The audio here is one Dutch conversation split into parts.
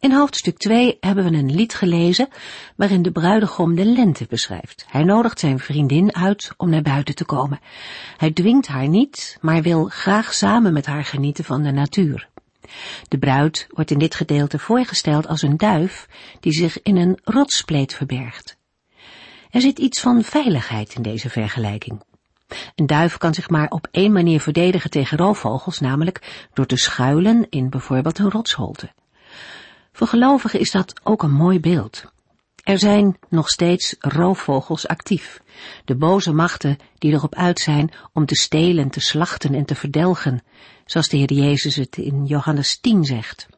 In hoofdstuk 2 hebben we een lied gelezen waarin de bruidegom de lente beschrijft. Hij nodigt zijn vriendin uit om naar buiten te komen. Hij dwingt haar niet, maar wil graag samen met haar genieten van de natuur. De bruid wordt in dit gedeelte voorgesteld als een duif die zich in een rotspleet verbergt. Er zit iets van veiligheid in deze vergelijking. Een duif kan zich maar op één manier verdedigen tegen roofvogels, namelijk door te schuilen in bijvoorbeeld een rotsholte. Voor gelovigen is dat ook een mooi beeld. Er zijn nog steeds roofvogels actief, de boze machten die erop uit zijn om te stelen, te slachten en te verdelgen, zoals de Heer Jezus het in Johannes 10 zegt.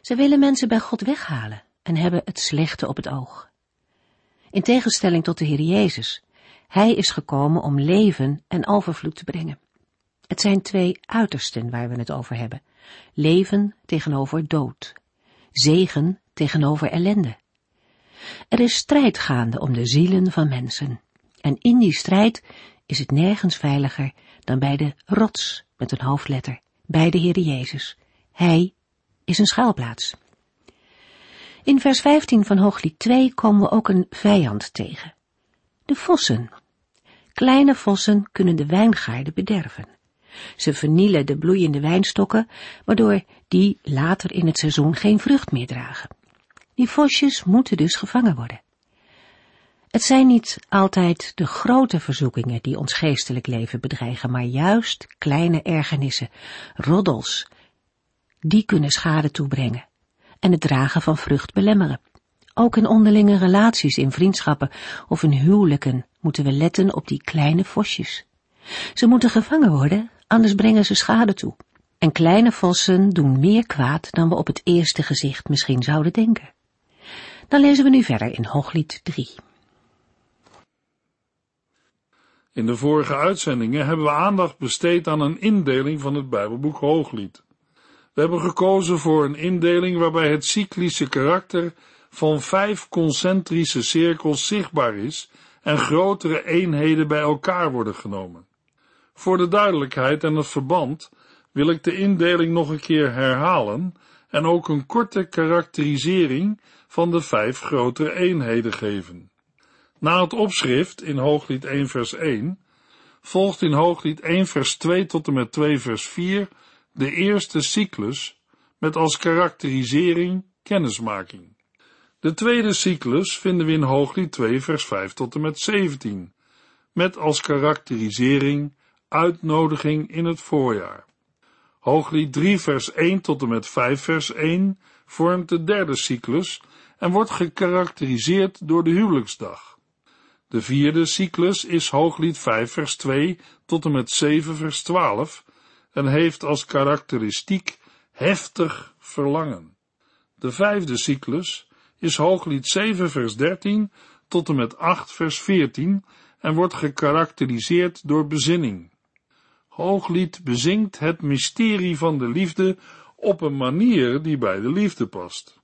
Ze willen mensen bij God weghalen en hebben het slechte op het oog. In tegenstelling tot de Heer Jezus, hij is gekomen om leven en overvloed te brengen. Het zijn twee uitersten waar we het over hebben. Leven tegenover dood. Zegen tegenover ellende. Er is strijd gaande om de zielen van mensen. En in die strijd is het nergens veiliger dan bij de rots met een hoofdletter, bij de Heer Jezus. Hij is een schuilplaats. In vers 15 van Hooglied 2 komen we ook een vijand tegen. De vossen. Kleine vossen kunnen de wijngaarden bederven. Ze vernielen de bloeiende wijnstokken, waardoor die later in het seizoen geen vrucht meer dragen. Die vosjes moeten dus gevangen worden. Het zijn niet altijd de grote verzoekingen die ons geestelijk leven bedreigen, maar juist kleine ergernissen, roddels. Die kunnen schade toebrengen en het dragen van vrucht belemmeren. Ook in onderlinge relaties, in vriendschappen of in huwelijken moeten we letten op die kleine vosjes. Ze moeten gevangen worden, anders brengen ze schade toe. En kleine vossen doen meer kwaad dan we op het eerste gezicht misschien zouden denken. Dan lezen we nu verder in Hooglied 3. In de vorige uitzendingen hebben we aandacht besteed aan een indeling van het Bijbelboek Hooglied. We hebben gekozen voor een indeling waarbij het cyclische karakter van vijf concentrische cirkels zichtbaar is en grotere eenheden bij elkaar worden genomen. Voor de duidelijkheid en het verband wil ik de indeling nog een keer herhalen en ook een korte karakterisering van de vijf grotere eenheden geven. Na het opschrift in Hooglied 1 vers 1 volgt in Hooglied 1 vers 2 tot en met 2 vers 4 de eerste cyclus met als karakterisering kennismaking. De tweede cyclus vinden we in Hooglied 2 vers 5 tot en met 17 met als karakterisering uitnodiging in het voorjaar. Hooglied 3 vers 1 tot en met 5 vers 1 vormt de derde cyclus en wordt gekarakteriseerd door de huwelijksdag. De vierde cyclus is Hooglied 5 vers 2 tot en met 7 vers 12 en heeft als karakteristiek heftig verlangen. De vijfde cyclus is Hooglied 7 vers 13 tot en met 8 vers 14 en wordt gekarakteriseerd door bezinning. Hooglied bezingt het mysterie van de liefde op een manier die bij de liefde past.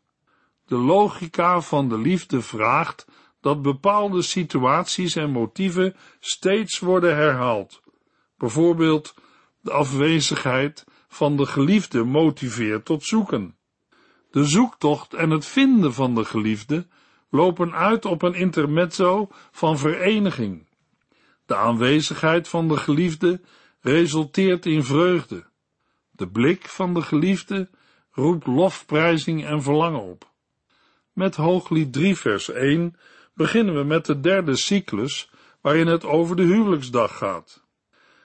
De logica van de liefde vraagt dat bepaalde situaties en motieven steeds worden herhaald. Bijvoorbeeld de afwezigheid van de geliefde motiveert tot zoeken. De zoektocht en het vinden van de geliefde lopen uit op een intermezzo van vereniging. De aanwezigheid van de geliefde resulteert in vreugde. De blik van de geliefde roept lofprijzing en verlangen op. Met Hooglied 3 vers 1 beginnen we met de derde cyclus waarin het over de huwelijksdag gaat.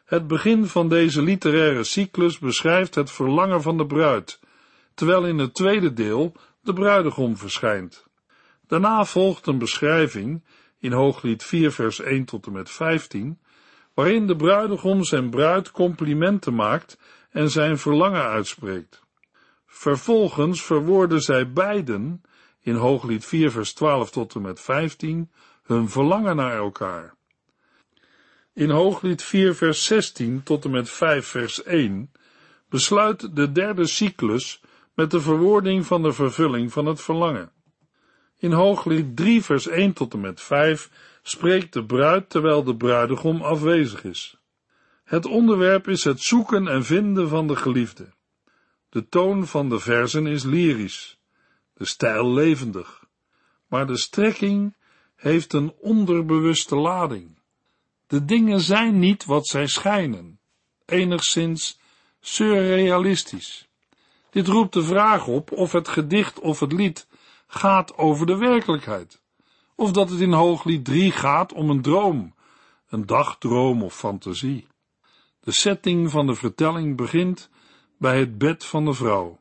Het begin van deze literaire cyclus beschrijft het verlangen van de bruid, terwijl in het tweede deel de bruidegom verschijnt. Daarna volgt een beschrijving in Hooglied 4 vers 1 tot en met 15 waarin de bruidegom zijn bruid complimenten maakt en zijn verlangen uitspreekt. Vervolgens verwoorden zij beiden in Hooglied 4 vers 12 tot en met 15 hun verlangen naar elkaar. In Hooglied 4 vers 16 tot en met 5 vers 1 besluit de derde cyclus met de verwoording van de vervulling van het verlangen. In Hooglied 3 vers 1 tot en met 5 spreekt de bruid terwijl de bruidegom afwezig is. Het onderwerp is het zoeken en vinden van de geliefde. De toon van de verzen is lyrisch, de stijl levendig, maar de strekking heeft een onderbewuste lading. De dingen zijn niet wat zij schijnen, enigszins surrealistisch. Dit roept de vraag op of het gedicht of het lied gaat over de werkelijkheid, of dat het in Hooglied 3 gaat om een droom, een dagdroom of fantasie. De setting van de vertelling begint bij het bed van de vrouw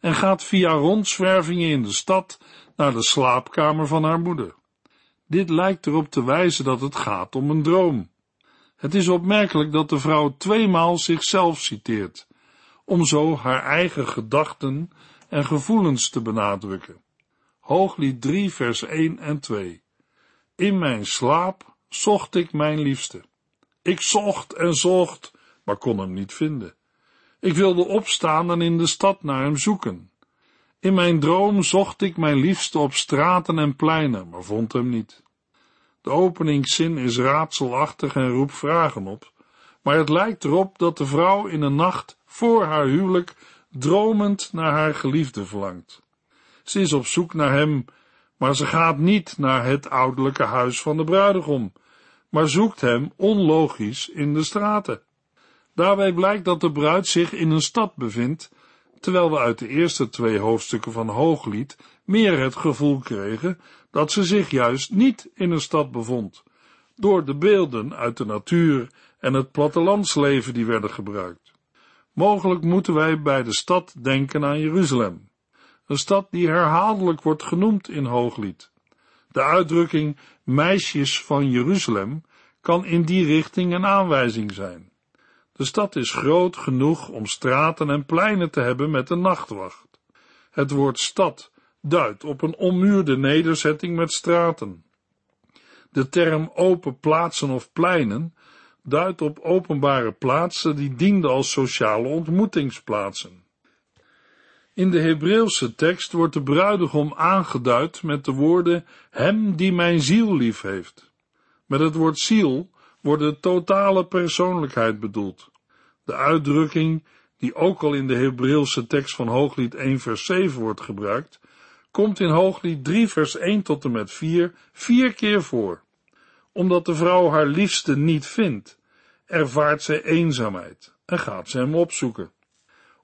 en gaat via rondzwervingen in de stad naar de slaapkamer van haar moeder. Dit lijkt erop te wijzen dat het gaat om een droom. Het is opmerkelijk dat de vrouw tweemaal zichzelf citeert, om zo haar eigen gedachten en gevoelens te benadrukken. Hooglied 3 vers 1 en 2 In mijn slaap zocht ik mijn liefste. Ik zocht en zocht, maar kon hem niet vinden. Ik wilde opstaan en in de stad naar hem zoeken. In mijn droom zocht ik mijn liefste op straten en pleinen, maar vond hem niet. De openingszin is raadselachtig en roept vragen op, maar het lijkt erop dat de vrouw in een nacht voor haar huwelijk dromend naar haar geliefde verlangt. Ze is op zoek naar hem, maar ze gaat niet naar het ouderlijke huis van de bruidegom, maar zoekt hem onlogisch in de straten. Daarbij blijkt dat de bruid zich in een stad bevindt, terwijl we uit de eerste twee hoofdstukken van Hooglied meer het gevoel kregen dat ze zich juist niet in een stad bevond, door de beelden uit de natuur en het plattelandsleven die werden gebruikt. Mogelijk moeten wij bij de stad denken aan Jeruzalem, een stad die herhaaldelijk wordt genoemd in Hooglied. De uitdrukking meisjes van Jeruzalem kan in die richting een aanwijzing zijn. De stad is groot genoeg om straten en pleinen te hebben met een nachtwacht. Het woord stad duidt op een ommuurde nederzetting met straten. De term open plaatsen of pleinen duidt op openbare plaatsen die dienden als sociale ontmoetingsplaatsen. In de Hebreeuwse tekst wordt de bruidegom aangeduid met de woorden hem die mijn ziel lief heeft. Met het woord ziel wordt de totale persoonlijkheid bedoeld. De uitdrukking, die ook al in de Hebreeuwse tekst van Hooglied 1 vers 7 wordt gebruikt, komt in Hooglied 3 vers 1 tot en met 4 vier keer voor. Omdat de vrouw haar liefste niet vindt, ervaart zij eenzaamheid en gaat ze hem opzoeken.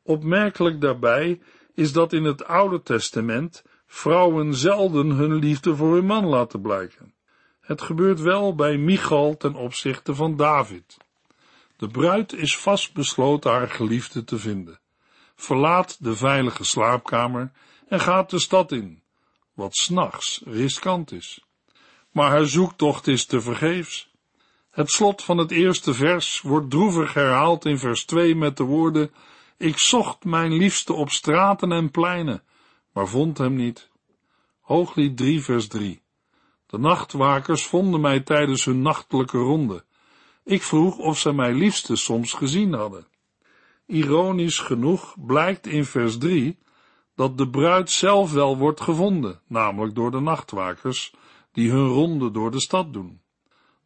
Opmerkelijk daarbij is dat in het Oude Testament vrouwen zelden hun liefde voor hun man laten blijken. Het gebeurt wel bij Michal ten opzichte van David. De bruid is vastbesloten haar geliefde te vinden, verlaat de veilige slaapkamer en gaat de stad in, wat s'nachts riskant is. Maar haar zoektocht is te vergeefs. Het slot van het eerste vers wordt droevig herhaald in vers 2 met de woorden: Ik zocht mijn liefste op straten en pleinen, maar vond hem niet. Hooglied 3, vers 3. De nachtwakers vonden mij tijdens hun nachtelijke ronde. Ik vroeg of zij mij liefste soms gezien hadden. Ironisch genoeg blijkt in vers 3 dat de bruid zelf wel wordt gevonden, namelijk door de nachtwakers, die hun ronde door de stad doen.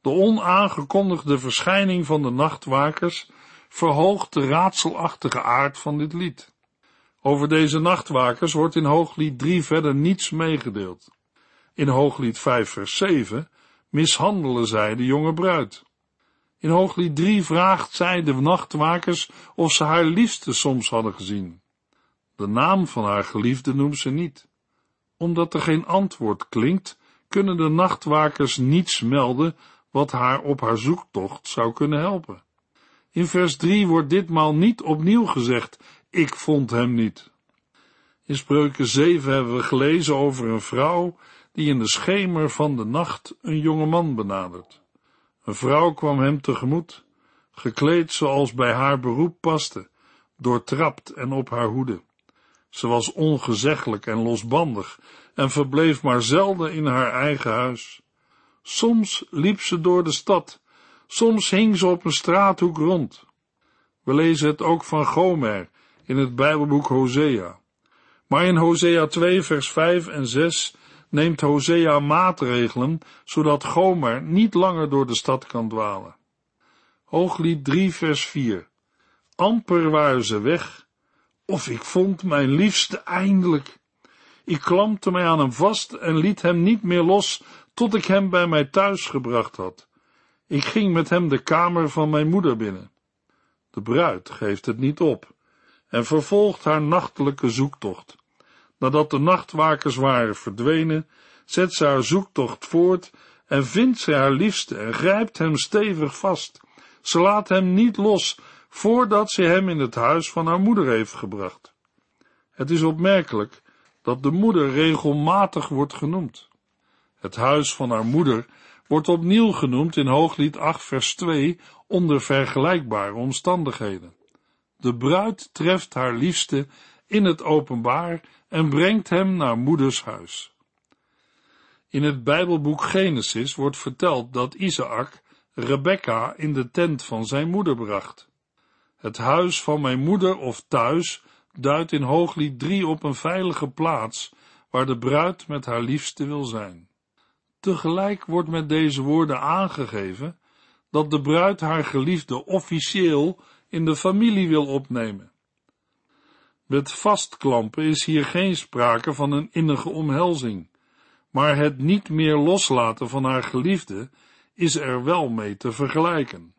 De onaangekondigde verschijning van de nachtwakers verhoogt de raadselachtige aard van dit lied. Over deze nachtwakers wordt in Hooglied 3 verder niets meegedeeld. In Hooglied 5 vers 7 mishandelen zij de jonge bruid. In Hooglied 3 vraagt zij de nachtwakers of ze haar liefste soms hadden gezien. De naam van haar geliefde noemt ze niet. Omdat er geen antwoord klinkt, kunnen de nachtwakers niets melden wat haar op haar zoektocht zou kunnen helpen. In vers 3 wordt ditmaal niet opnieuw gezegd, ik vond hem niet. In spreuken 7 hebben we gelezen over een vrouw die in de schemer van de nacht een jonge man benadert. Een vrouw kwam hem tegemoet, gekleed zoals bij haar beroep paste, doortrapt en op haar hoede. Ze was ongezeggelijk en losbandig en verbleef maar zelden in haar eigen huis. Soms liep ze door de stad, soms hing ze op een straathoek rond. We lezen het ook van Gomer in het Bijbelboek Hosea. Maar in Hosea 2 vers 5 en 6 neemt Hosea maatregelen, zodat Gomer niet langer door de stad kan dwalen. Hooglied 3 vers 4 Amper waren ze weg, of ik vond mijn liefste eindelijk. Ik klampte mij aan hem vast en liet hem niet meer los, tot ik hem bij mij thuis gebracht had. Ik ging met hem de kamer van mijn moeder binnen. De bruid geeft het niet op en vervolgt haar nachtelijke zoektocht. Nadat de nachtwakers waren verdwenen, zet ze haar zoektocht voort en vindt ze haar liefste en grijpt hem stevig vast. Ze laat hem niet los voordat ze hem in het huis van haar moeder heeft gebracht. Het is opmerkelijk dat de moeder regelmatig wordt genoemd. Het huis van haar moeder wordt opnieuw genoemd in Hooglied 8 vers 2 onder vergelijkbare omstandigheden. De bruid treft haar liefste in het openbaar en brengt hem naar moeders huis. In het Bijbelboek Genesis wordt verteld dat Isaac Rebecca in de tent van zijn moeder bracht. Het huis van mijn moeder of thuis duidt in Hooglied 3 op een veilige plaats waar de bruid met haar liefste wil zijn. Tegelijk wordt met deze woorden aangegeven dat de bruid haar geliefde officieel in de familie wil opnemen. Met vastklampen is hier geen sprake van een innige omhelzing, maar het niet meer loslaten van haar geliefde is er wel mee te vergelijken.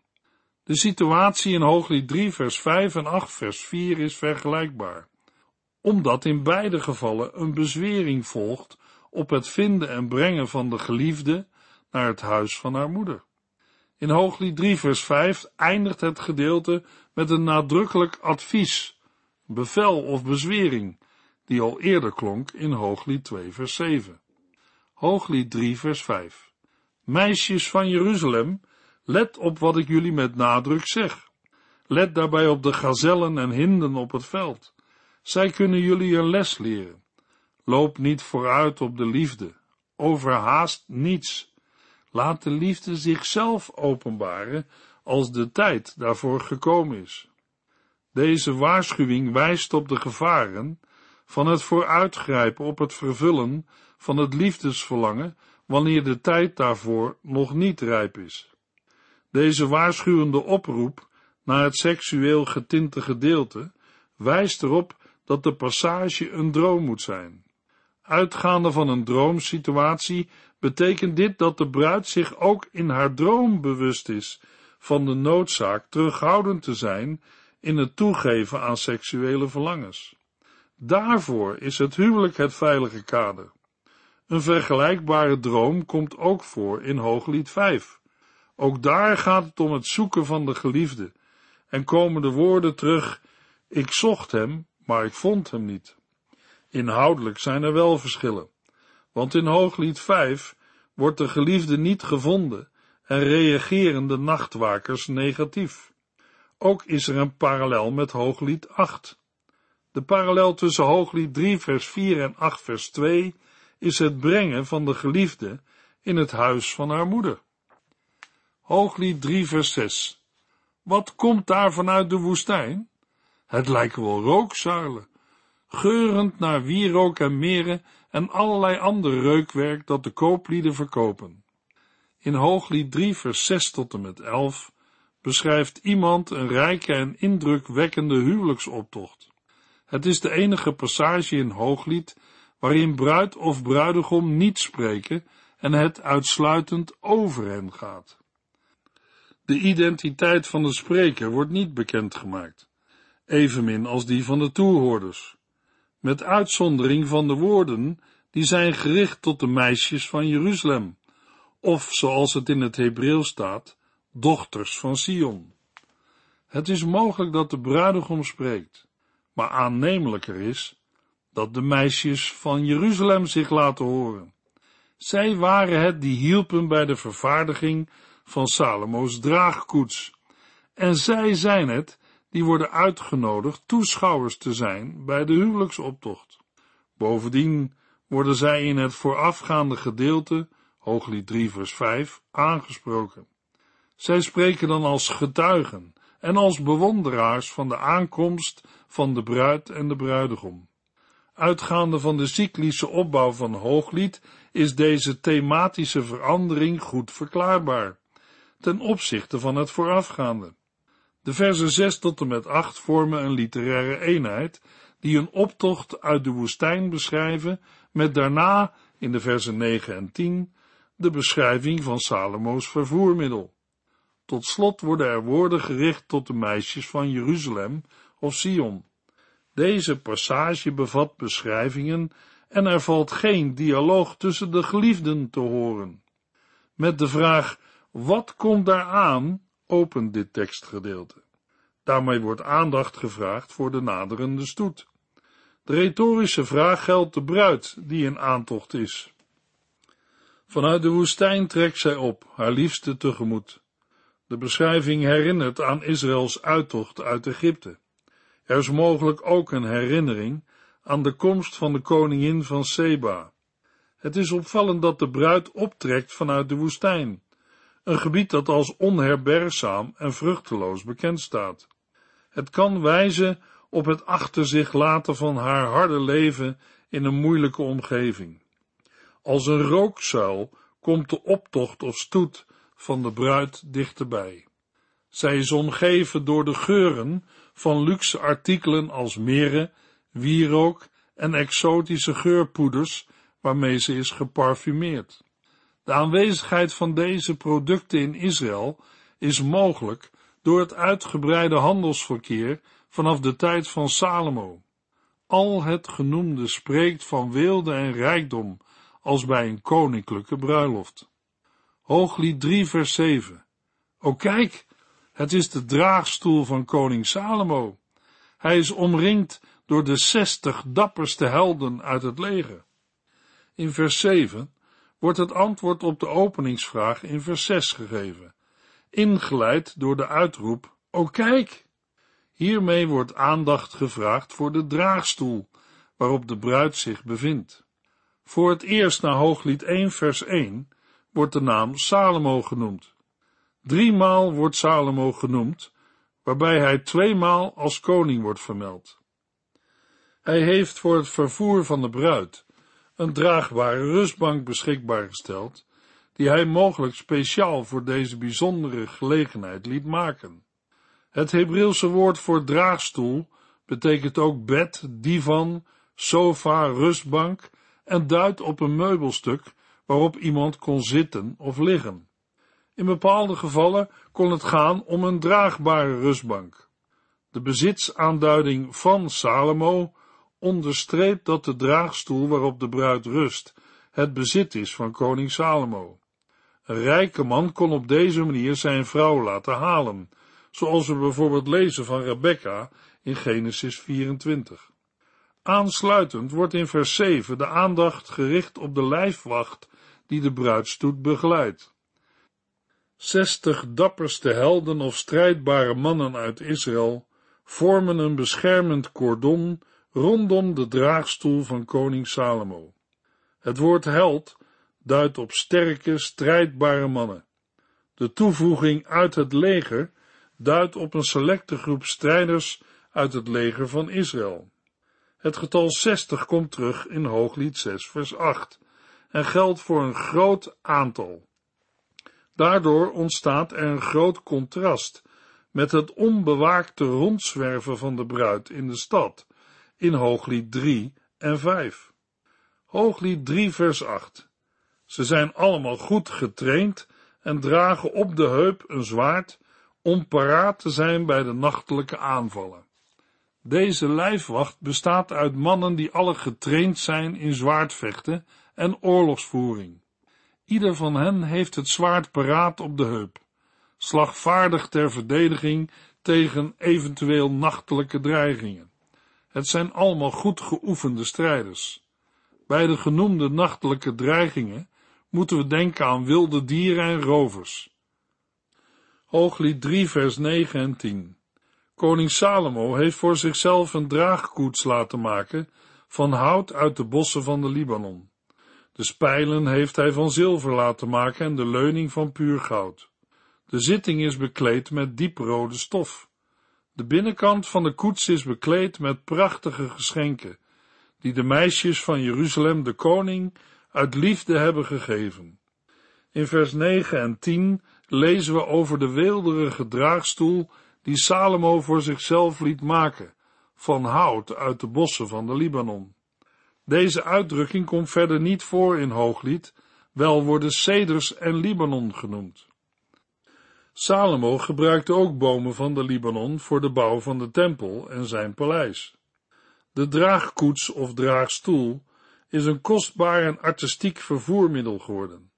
De situatie in Hooglied 3 vers 5 en 8 vers 4 is vergelijkbaar, omdat in beide gevallen een bezwering volgt op het vinden en brengen van de geliefde naar het huis van haar moeder. In Hooglied 3 vers 5 eindigt het gedeelte met een nadrukkelijk advies, bevel of bezwering, die al eerder klonk in Hooglied 2 vers 7. Hooglied 3 vers 5. Meisjes van Jeruzalem, let op wat ik jullie met nadruk zeg. Let daarbij op de gazellen en hinden op het veld. Zij kunnen jullie een les leren. Loop niet vooruit op de liefde. Overhaast niets. Laat de liefde zichzelf openbaren als de tijd daarvoor gekomen is. Deze waarschuwing wijst op de gevaren van het vooruitgrijpen op het vervullen van het liefdesverlangen wanneer de tijd daarvoor nog niet rijp is. Deze waarschuwende oproep naar het seksueel getinte gedeelte wijst erop dat de passage een droom moet zijn. Uitgaande van een droomsituatie betekent dit dat de bruid zich ook in haar droom bewust is van de noodzaak terughoudend te zijn in het toegeven aan seksuele verlangens. Daarvoor is het huwelijk het veilige kader. Een vergelijkbare droom komt ook voor in Hooglied 5. Ook daar gaat het om het zoeken van de geliefde en komen de woorden terug, ik zocht hem, maar ik vond hem niet. Inhoudelijk zijn er wel verschillen, want in Hooglied 5 wordt de geliefde niet gevonden en reageren de nachtwakers negatief. Ook is er een parallel met Hooglied 8. De parallel tussen Hooglied 3 vers 4 en 8 vers 2 is het brengen van de geliefde in het huis van haar moeder. Hooglied 3 vers 6 Wat komt daar vanuit de woestijn? Het lijken wel rookzuilen, geurend naar wierook en meren en allerlei ander reukwerk dat de kooplieden verkopen. In Hooglied 3 vers 6 tot en met 11 beschrijft iemand een rijke en indrukwekkende huwelijksoptocht. Het is de enige passage in Hooglied waarin bruid of bruidegom niet spreken en het uitsluitend over hen gaat. De identiteit van de spreker wordt niet bekendgemaakt, evenmin als die van de toehoorders, met uitzondering van de woorden die zijn gericht tot de meisjes van Jeruzalem, of zoals het in het Hebreeuws staat, dochters van Sion. Het is mogelijk dat de bruidegom spreekt, maar aannemelijker is dat de meisjes van Jeruzalem zich laten horen. Zij waren het die hielpen bij de vervaardiging van Salomo's draagkoets, en zij zijn het die worden uitgenodigd toeschouwers te zijn bij de huwelijksoptocht. Bovendien worden zij in het voorafgaande gedeelte, Hooglied 3 vers 5, aangesproken. Zij spreken dan als getuigen en als bewonderaars van de aankomst van de bruid en de bruidegom. Uitgaande van de cyclische opbouw van Hooglied is deze thematische verandering goed verklaarbaar, ten opzichte van het voorafgaande. De versen 6 tot en met 8 vormen een literaire eenheid, die een optocht uit de woestijn beschrijven, met daarna, in de versen 9 en 10, de beschrijving van Salomo's vervoermiddel. Tot slot worden er woorden gericht tot de meisjes van Jeruzalem of Sion. Deze passage bevat beschrijvingen en er valt geen dialoog tussen de geliefden te horen. Met de vraag, wat komt daar aan, opent dit tekstgedeelte. Daarmee wordt aandacht gevraagd voor de naderende stoet. De retorische vraag geldt de bruid die in aantocht is. Vanuit de woestijn trekt zij op, haar liefste tegemoet. De beschrijving herinnert aan Israëls uittocht uit Egypte. Er is mogelijk ook een herinnering aan de komst van de koningin van Seba. Het is opvallend dat de bruid optrekt vanuit de woestijn, een gebied dat als onherbergzaam en vruchteloos bekend staat. Het kan wijzen op het achter zich laten van haar harde leven in een moeilijke omgeving. Als een rookzuil komt de optocht of stoet van de bruid dichterbij. Zij is omgeven door de geuren van luxe artikelen als meren, wierook en exotische geurpoeders waarmee ze is geparfumeerd. De aanwezigheid van deze producten in Israël is mogelijk door het uitgebreide handelsverkeer vanaf de tijd van Salomo. Al het genoemde spreekt van weelde en rijkdom als bij een koninklijke bruiloft. Hooglied 3 vers 7. O kijk, het is de draagstoel van koning Salomo. Hij is omringd door de zestig dapperste helden uit het leger. In vers 7 wordt het antwoord op de openingsvraag in vers 6 gegeven, ingeleid door de uitroep, O kijk! Hiermee wordt aandacht gevraagd voor de draagstoel waarop de bruid zich bevindt. Voor het eerst na Hooglied 1 vers 1 wordt de naam Salomo genoemd. Driemaal wordt Salomo genoemd, waarbij hij tweemaal als koning wordt vermeld. Hij heeft voor het vervoer van de bruid een draagbare rustbank beschikbaar gesteld, die hij mogelijk speciaal voor deze bijzondere gelegenheid liet maken. Het Hebreeuwse woord voor draagstoel betekent ook bed, divan, sofa, rustbank en duidt op een meubelstuk waarop iemand kon zitten of liggen. In bepaalde gevallen kon het gaan om een draagbare rustbank. De bezitsaanduiding van Salomo onderstreept dat de draagstoel waarop de bruid rust het bezit is van koning Salomo. Een rijke man kon op deze manier zijn vrouw laten halen, zoals we bijvoorbeeld lezen van Rebecca in Genesis 24. Aansluitend wordt in vers 7 de aandacht gericht op de lijfwacht die de bruidstoet begeleidt. Zestig dapperste helden of strijdbare mannen uit Israël vormen een beschermend cordon rondom de draagstoel van koning Salomo. Het woord held duidt op sterke, strijdbare mannen. De toevoeging uit het leger duidt op een selecte groep strijders uit het leger van Israël. Het getal 60 komt terug in Hooglied 6 vers 8 en geldt voor een groot aantal. Daardoor ontstaat er een groot contrast met het onbewaakte rondzwerven van de bruid in de stad in Hooglied 3 en 5. Hooglied 3 vers 8. Ze zijn allemaal goed getraind en dragen op de heup een zwaard om paraat te zijn bij de nachtelijke aanvallen. Deze lijfwacht bestaat uit mannen die alle getraind zijn in zwaardvechten en oorlogsvoering. Ieder van hen heeft het zwaard paraat op de heup, slagvaardig ter verdediging tegen eventueel nachtelijke dreigingen. Het zijn allemaal goed geoefende strijders. Bij de genoemde nachtelijke dreigingen moeten we denken aan wilde dieren en rovers. Hooglied 3 vers 9 en 10 Koning Salomo heeft voor zichzelf een draagkoets laten maken van hout uit de bossen van de Libanon. De spijlen heeft hij van zilver laten maken en de leuning van puur goud. De zitting is bekleed met dieprode stof. De binnenkant van de koets is bekleed met prachtige geschenken, die de meisjes van Jeruzalem de koning uit liefde hebben gegeven. In vers 9 en 10 lezen we over de weelderige draagstoel die Salomo voor zichzelf liet maken, van hout uit de bossen van de Libanon. Deze uitdrukking komt verder niet voor in Hooglied, wel worden ceders en Libanon genoemd. Salomo gebruikte ook bomen van de Libanon voor de bouw van de tempel en zijn paleis. De draagkoets of draagstoel is een kostbaar en artistiek vervoermiddel geworden.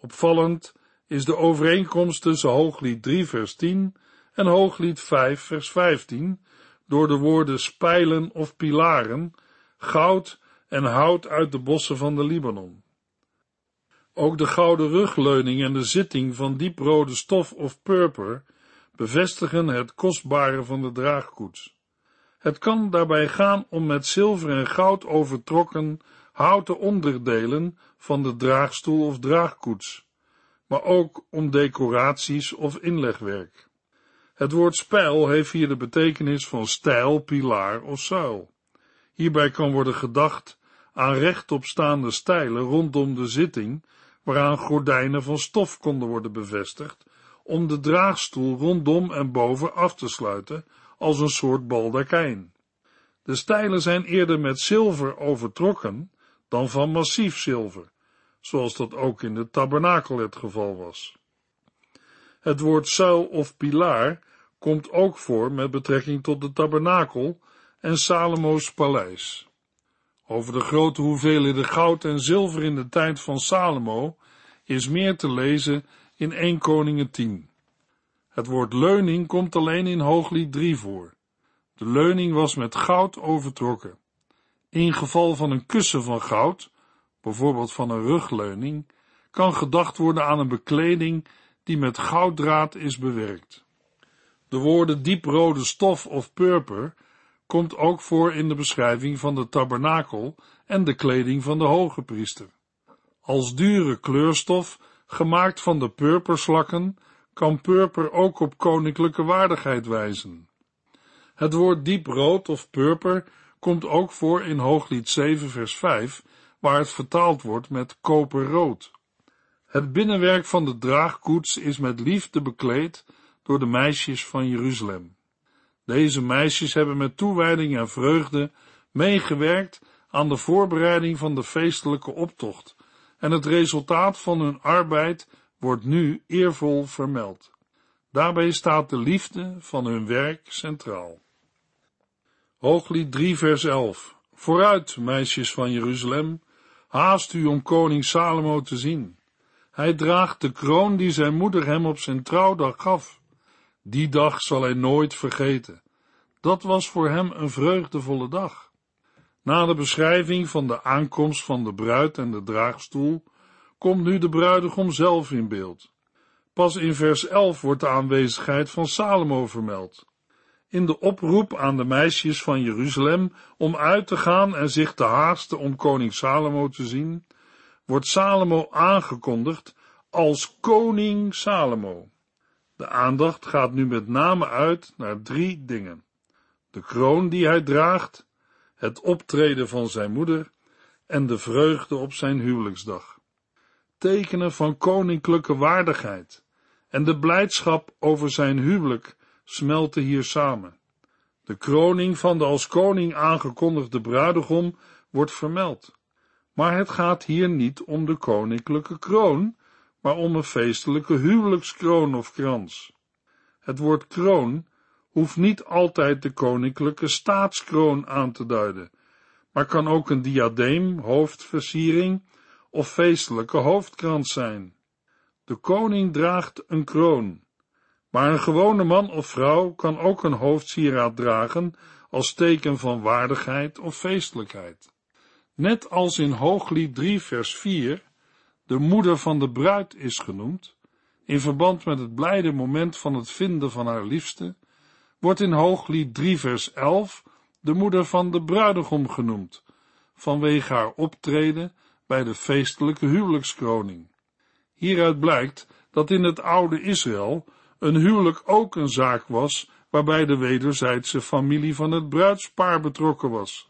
Opvallend is de overeenkomst tussen Hooglied 3 vers 10 en Hooglied 5 vers 15 door de woorden spijlen of pilaren, goud en hout uit de bossen van de Libanon. Ook de gouden rugleuning en de zitting van dieprode stof of purper bevestigen het kostbare van de draagkoets. Het kan daarbij gaan om met zilver en goud overtrokken houten onderdelen van de draagstoel of draagkoets, maar ook om decoraties of inlegwerk. Het woord spijl heeft hier de betekenis van stijl, pilaar of zuil. Hierbij kan worden gedacht aan rechtopstaande stijlen rondom de zitting, waaraan gordijnen van stof konden worden bevestigd, om de draagstoel rondom en boven af te sluiten als een soort baldakijn. De stijlen zijn eerder met zilver overtrokken dan van massief zilver, zoals dat ook in de tabernakel het geval was. Het woord zuil of pilaar komt ook voor met betrekking tot de tabernakel en Salomo's paleis. Over de grote hoeveelheden goud en zilver in de tijd van Salomo is meer te lezen in 1 Koningen 10. Het woord leuning komt alleen in Hooglied 3 voor. De leuning was met goud overtrokken. In geval van een kussen van goud, bijvoorbeeld van een rugleuning, kan gedacht worden aan een bekleding die met gouddraad is bewerkt. De woorden dieprode stof of purper komt ook voor in de beschrijving van de tabernakel en de kleding van de hoge priester. Als dure kleurstof, gemaakt van de purperslakken, kan purper ook op koninklijke waardigheid wijzen. Het woord dieprood of purper komt ook voor in Hooglied 7 vers 5, waar het vertaald wordt met koperrood. Het binnenwerk van de draagkoets is met liefde bekleed door de meisjes van Jeruzalem. Deze meisjes hebben met toewijding en vreugde meegewerkt aan de voorbereiding van de feestelijke optocht, en het resultaat van hun arbeid wordt nu eervol vermeld. Daarbij staat de liefde van hun werk centraal. Hooglied 3 vers 11 Vooruit, meisjes van Jeruzalem, haast u om koning Salomo te zien. Hij draagt de kroon die zijn moeder hem op zijn trouwdag gaf. Die dag zal hij nooit vergeten. Dat was voor hem een vreugdevolle dag. Na de beschrijving van de aankomst van de bruid en de draagstoel, komt nu de bruidegom zelf in beeld. Pas in vers 11 wordt de aanwezigheid van Salomo vermeld. In de oproep aan de meisjes van Jeruzalem om uit te gaan en zich te haasten om koning Salomo te zien, wordt Salomo aangekondigd als koning Salomo. De aandacht gaat nu met name uit naar drie dingen. De kroon die hij draagt, het optreden van zijn moeder en de vreugde op zijn huwelijksdag. Tekenen van koninklijke waardigheid en de blijdschap over zijn huwelijk smelten hier samen. De kroning van de als koning aangekondigde bruidegom wordt vermeld. Maar het gaat hier niet om de koninklijke kroon, maar om een feestelijke huwelijkskroon of krans. Het woord kroon hoeft niet altijd de koninklijke staatskroon aan te duiden, maar kan ook een diadeem, hoofdversiering of feestelijke hoofdkrans zijn. De koning draagt een kroon, maar een gewone man of vrouw kan ook een hoofdsieraad dragen als teken van waardigheid of feestelijkheid. Net als in Hooglied 3 vers 4 de moeder van de bruid is genoemd, in verband met het blijde moment van het vinden van haar liefste, wordt in Hooglied 3 vers 11 de moeder van de bruidegom genoemd, vanwege haar optreden bij de feestelijke huwelijkskroning. Hieruit blijkt dat in het oude Israël een huwelijk ook een zaak was waarbij de wederzijdse familie van het bruidspaar betrokken was.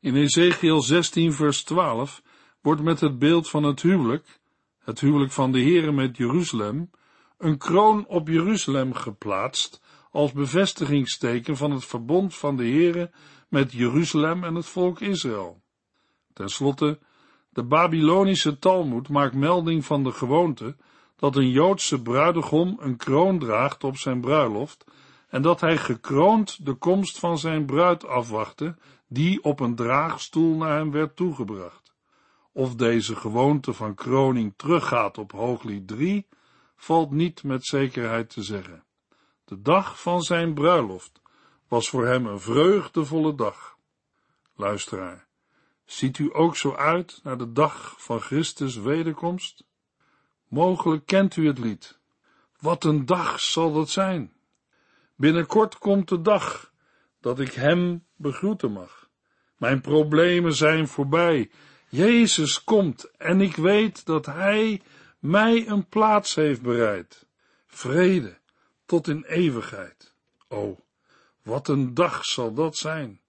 In Ezekiel 16 vers 12 wordt met het beeld van het huwelijk, het huwelijk van de Here met Jeruzalem, een kroon op Jeruzalem geplaatst als bevestigingsteken van het verbond van de Here met Jeruzalem en het volk Israël. Ten slotte, de Babylonische Talmud maakt melding van de gewoonte dat een Joodse bruidegom een kroon draagt op zijn bruiloft en dat hij gekroond de komst van zijn bruid afwachtte, die op een draagstoel naar hem werd toegebracht. Of deze gewoonte van kroning teruggaat op Hooglied 3, valt niet met zekerheid te zeggen. De dag van zijn bruiloft was voor hem een vreugdevolle dag. Luisteraar, ziet u ook zo uit naar de dag van Christus wederkomst? Mogelijk kent u het lied. Wat een dag zal dat zijn! Binnenkort komt de dag dat ik hem begroeten mag. Mijn problemen zijn voorbij. Jezus komt en ik weet dat hij mij een plaats heeft bereid. Vrede tot in eeuwigheid. O, wat een dag zal dat zijn.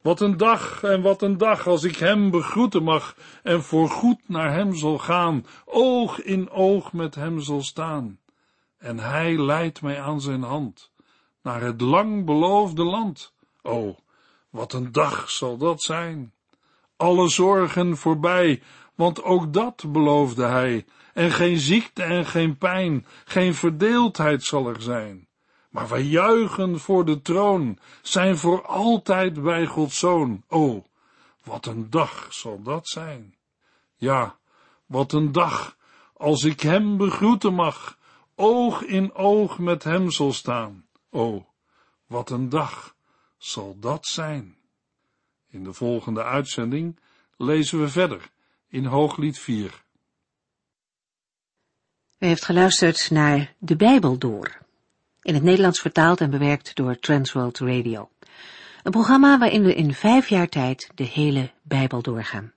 Wat een dag en wat een dag als ik hem begroeten mag en voorgoed naar hem zal gaan, oog in oog met hem zal staan. En hij leidt mij aan zijn hand naar het lang beloofde land. O, wat een dag zal dat zijn. Alle zorgen voorbij, want ook dat beloofde hij, en geen ziekte en geen pijn, geen verdeeldheid zal er zijn. Maar wij juichen voor de troon, zijn voor altijd bij Gods Zoon. O, wat een dag zal dat zijn. Ja, wat een dag, als ik hem begroeten mag, oog in oog met hem zal staan. O, wat een dag zal dat zijn. In de volgende uitzending lezen we verder in Hooglied 4. U heeft geluisterd naar De Bijbel Door, in het Nederlands vertaald en bewerkt door Transworld Radio. Een programma waarin we in vijf jaar tijd de hele Bijbel doorgaan.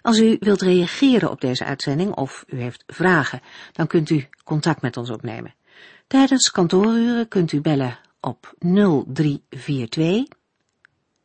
Als u wilt reageren op deze uitzending of u heeft vragen, dan kunt u contact met ons opnemen. Tijdens kantooruren kunt u bellen op 0342